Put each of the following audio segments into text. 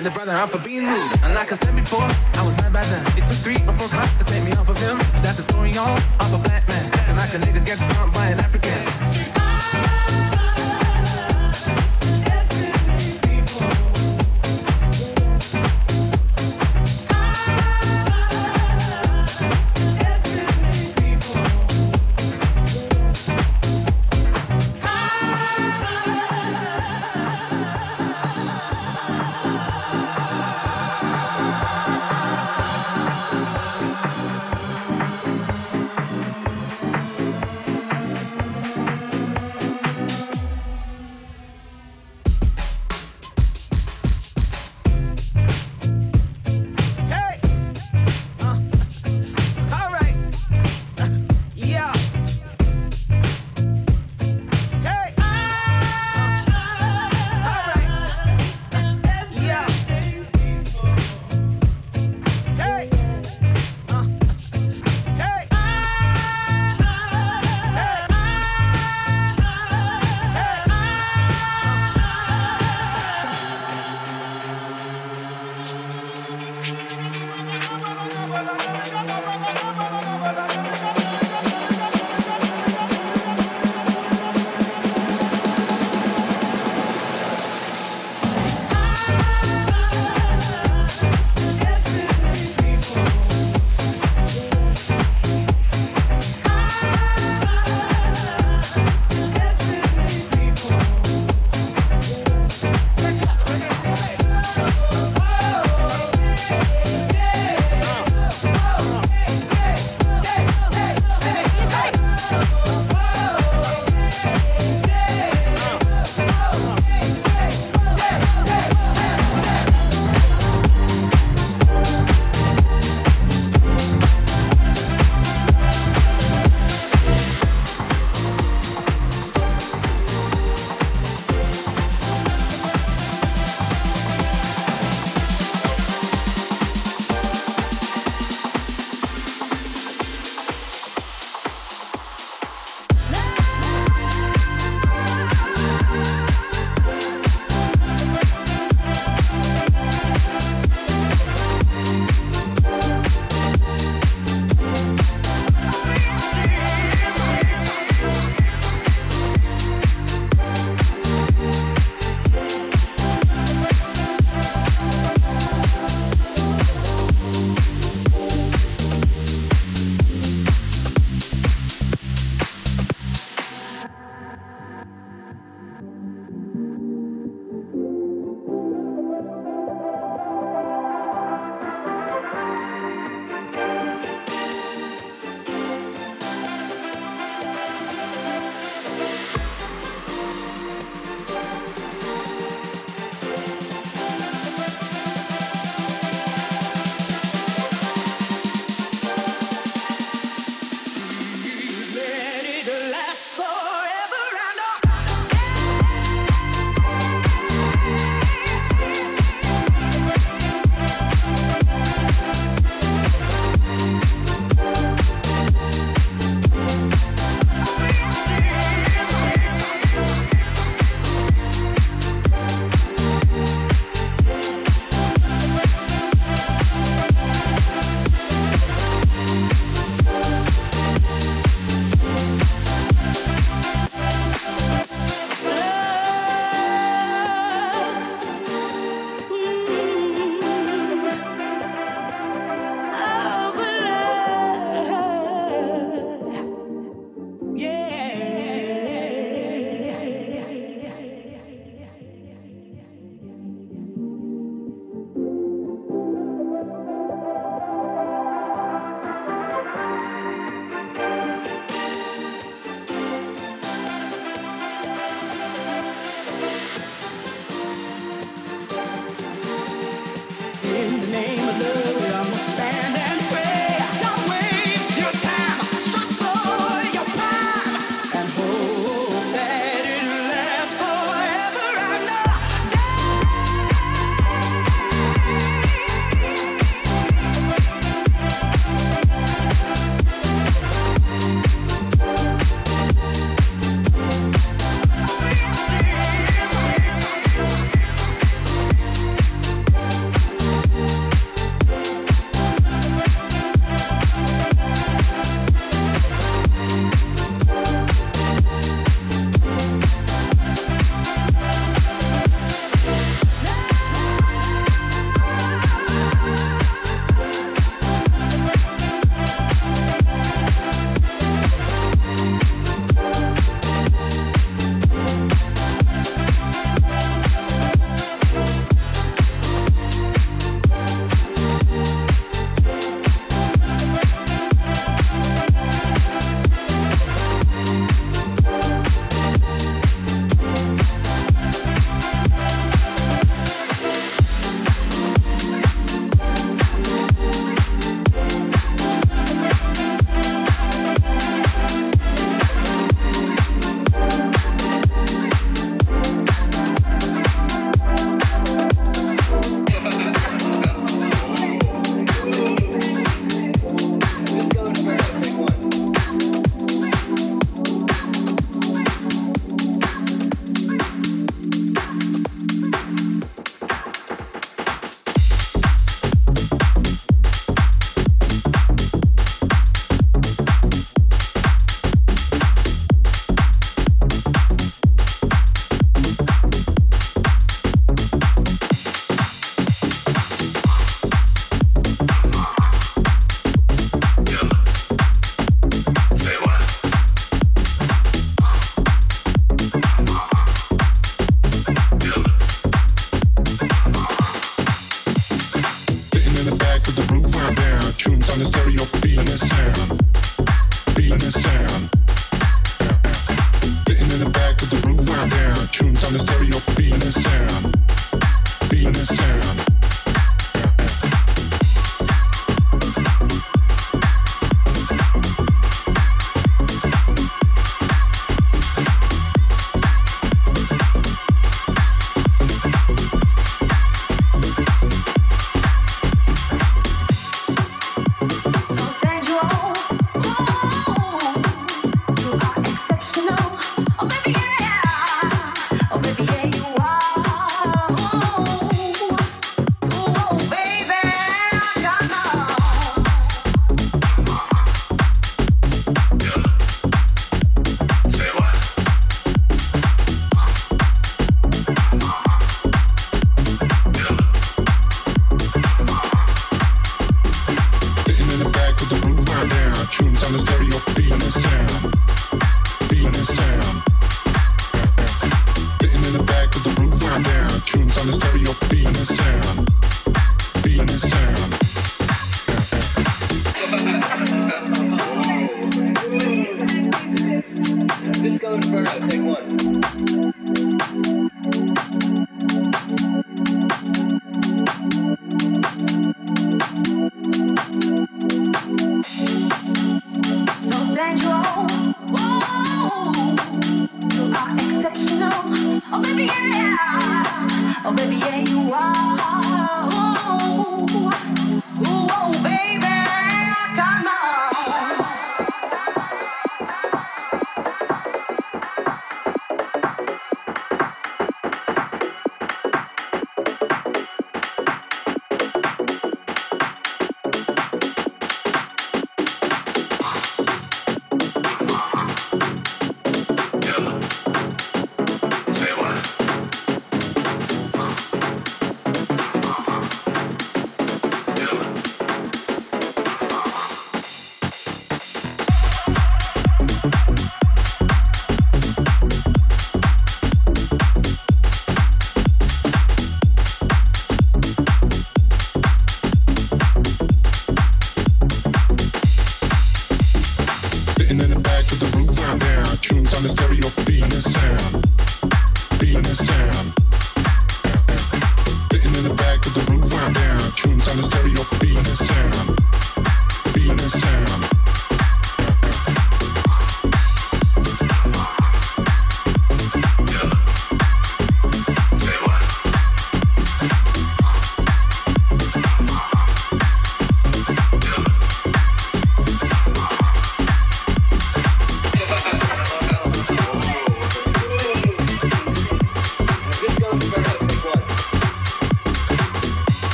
set the brother out for being rude. And like I said before, I was mad by then. It took three or four cups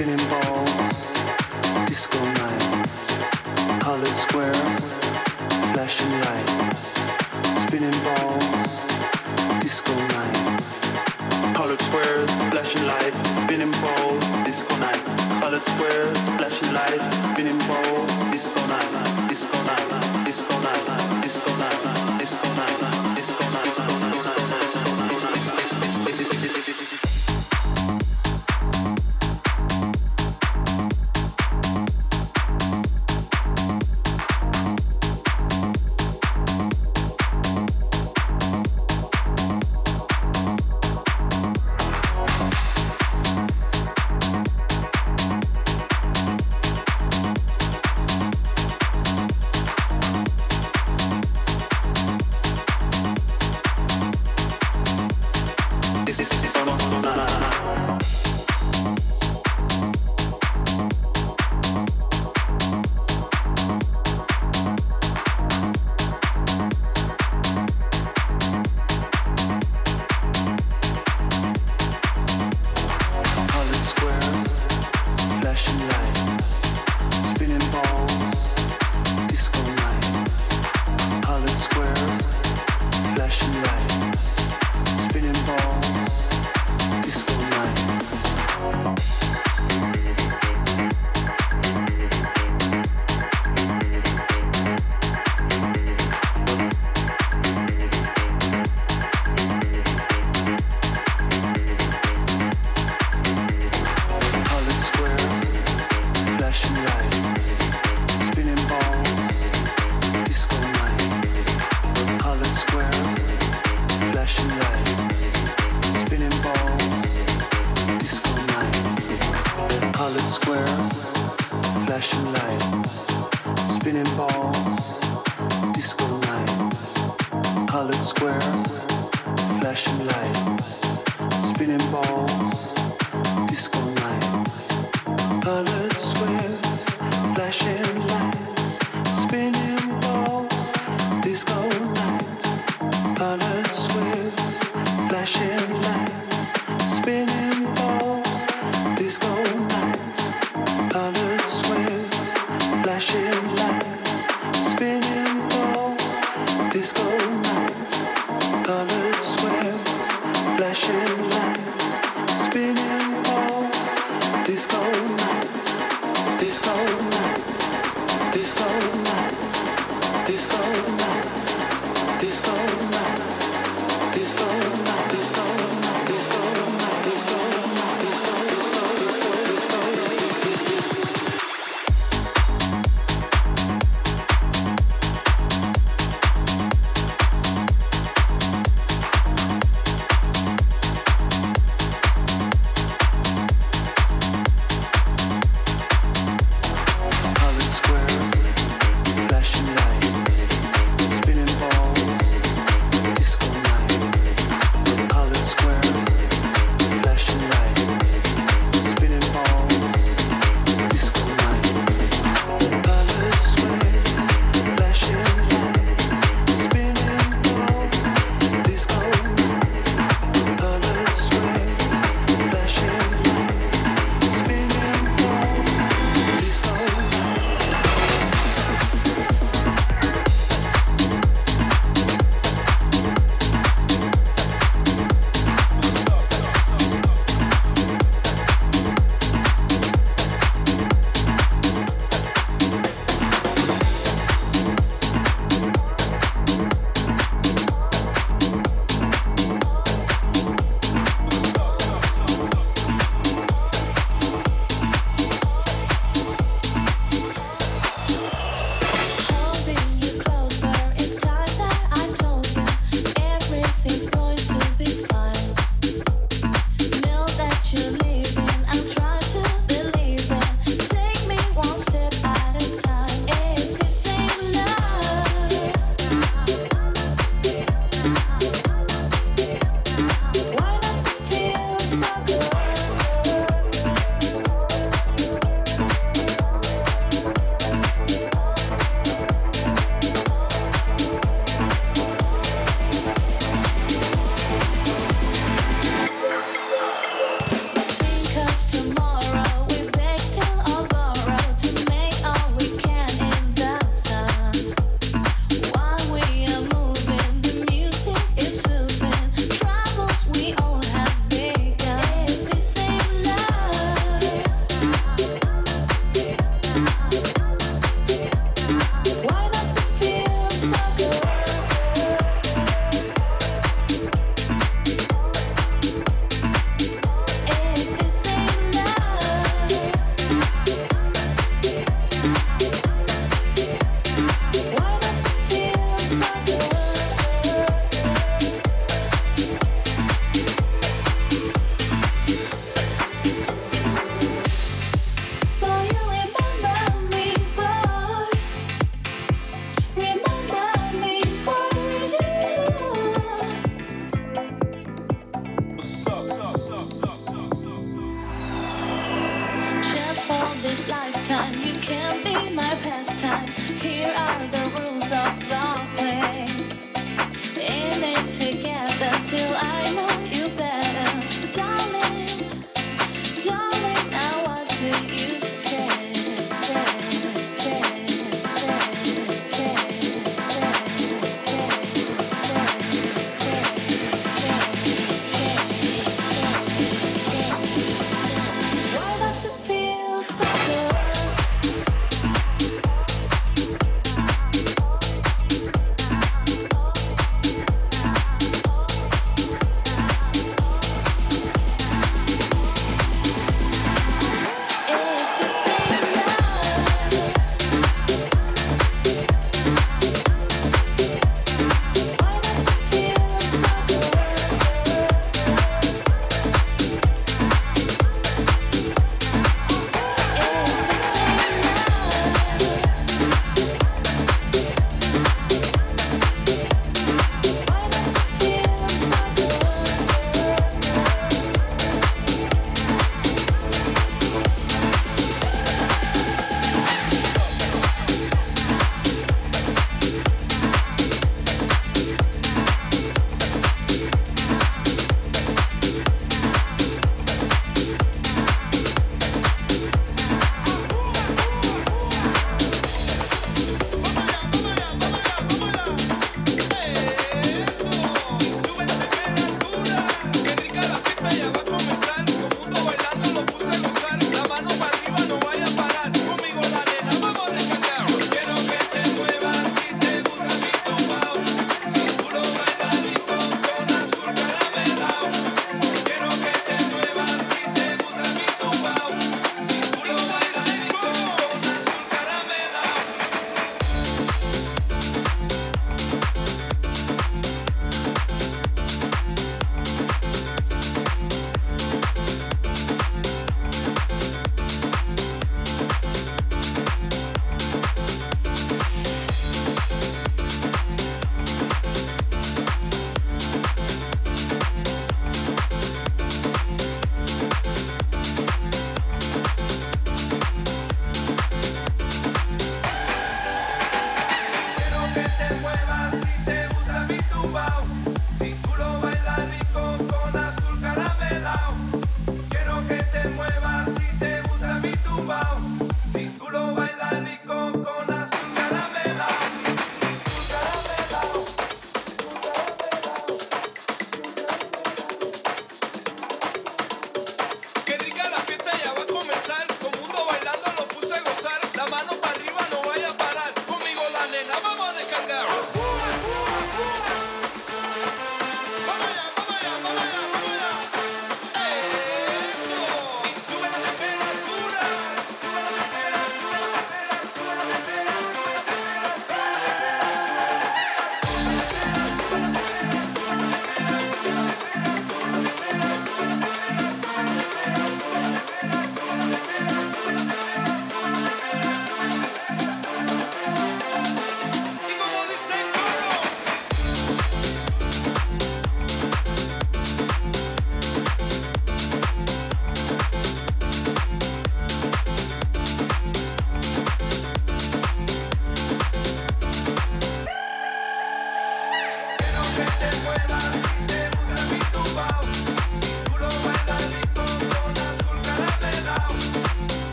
been involved.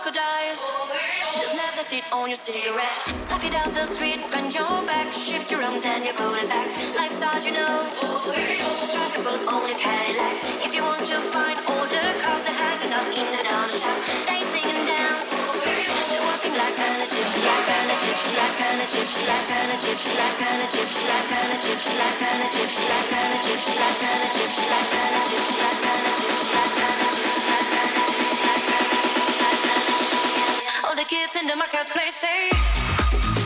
Crocodiles, there's fit on your cigarette. Tap it down the street, bend your back, shift your arm, then you pull it back. Life's hard, you know. Strike a pose on your Cadillac. If you want to find all the cars are hanging up in the down shop, they sing and dance like kind of gypsy, like kind of gypsy, like of gypsy, like of gypsy, like of gypsy, like of gypsy, like of gypsy, like of gypsy, like of gypsy, like of gypsy, like of gypsy, like of gypsy, like kind of the kids into my cat play safe.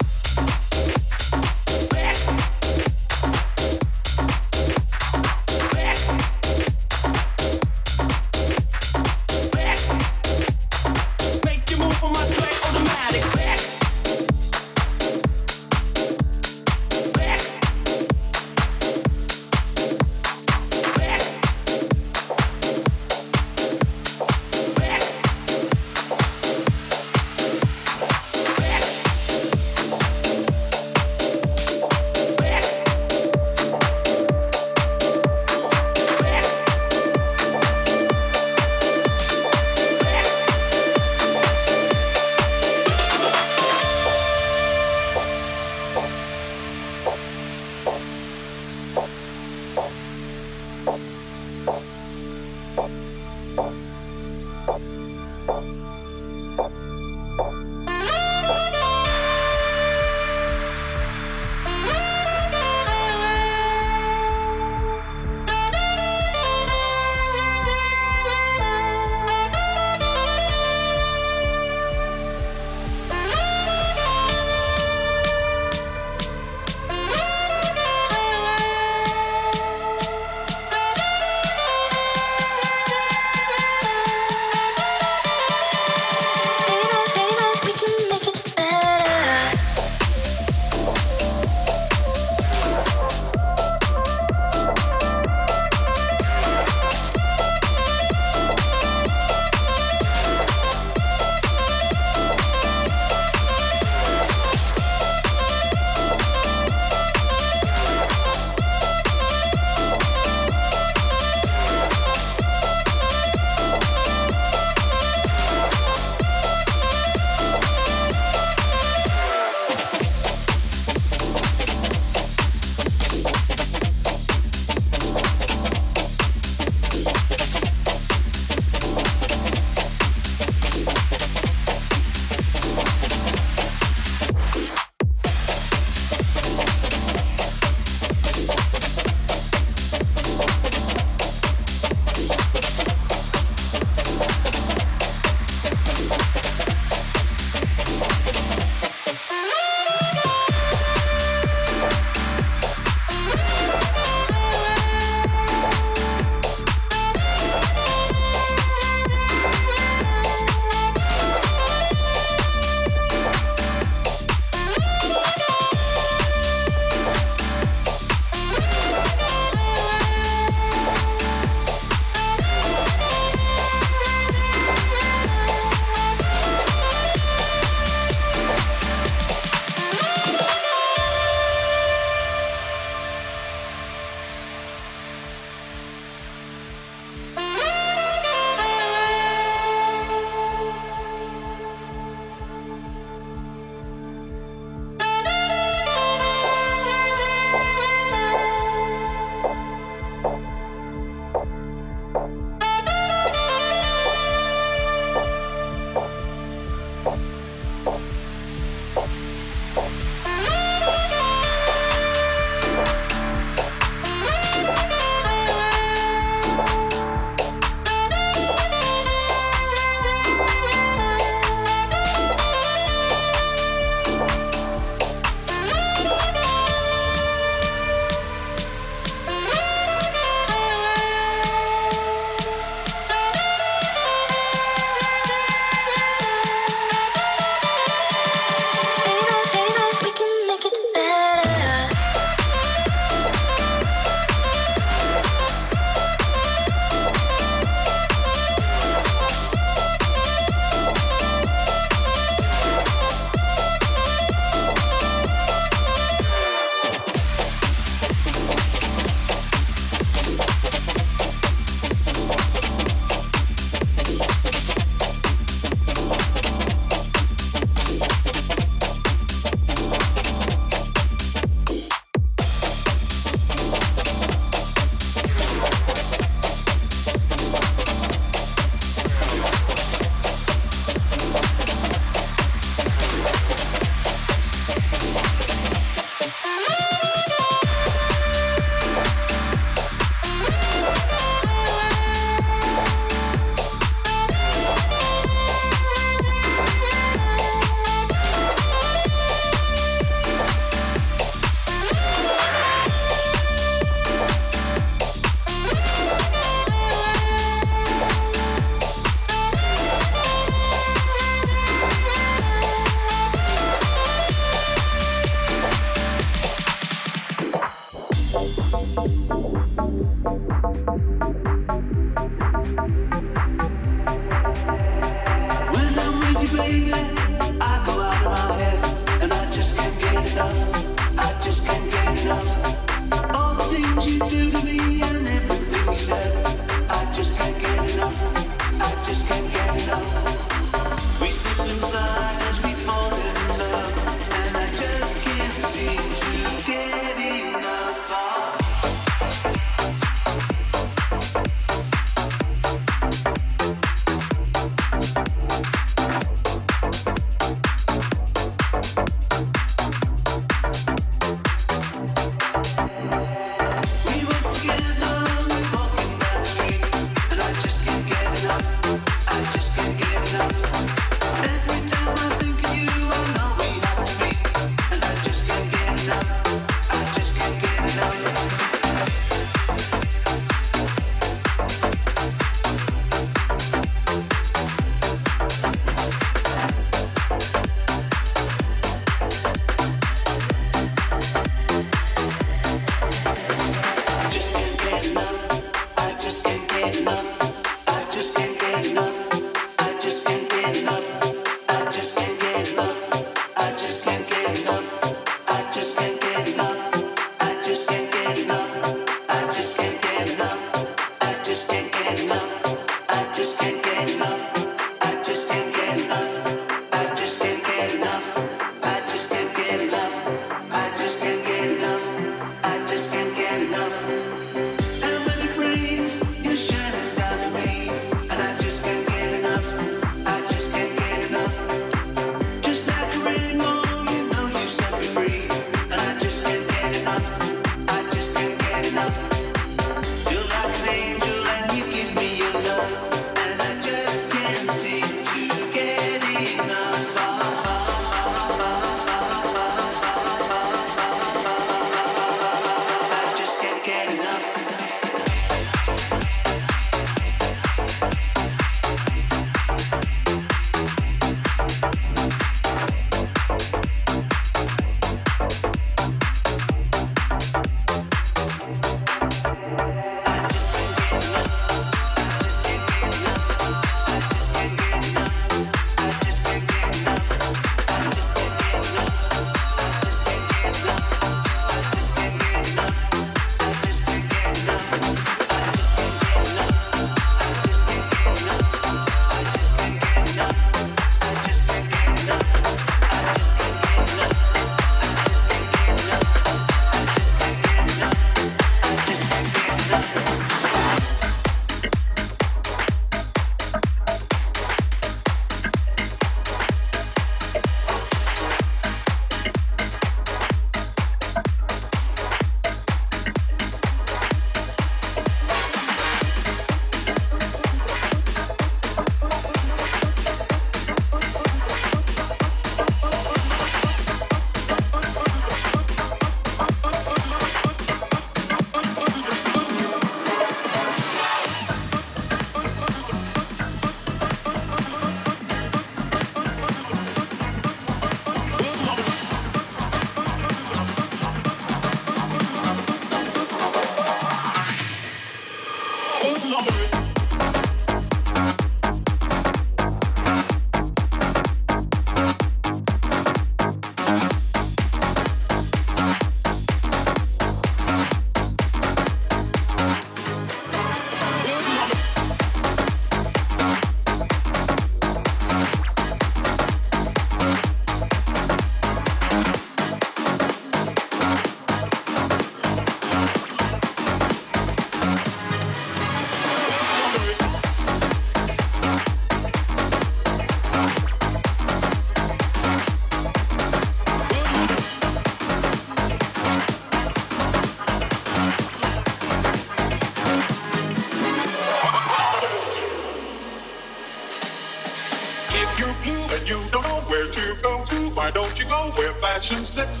Sets.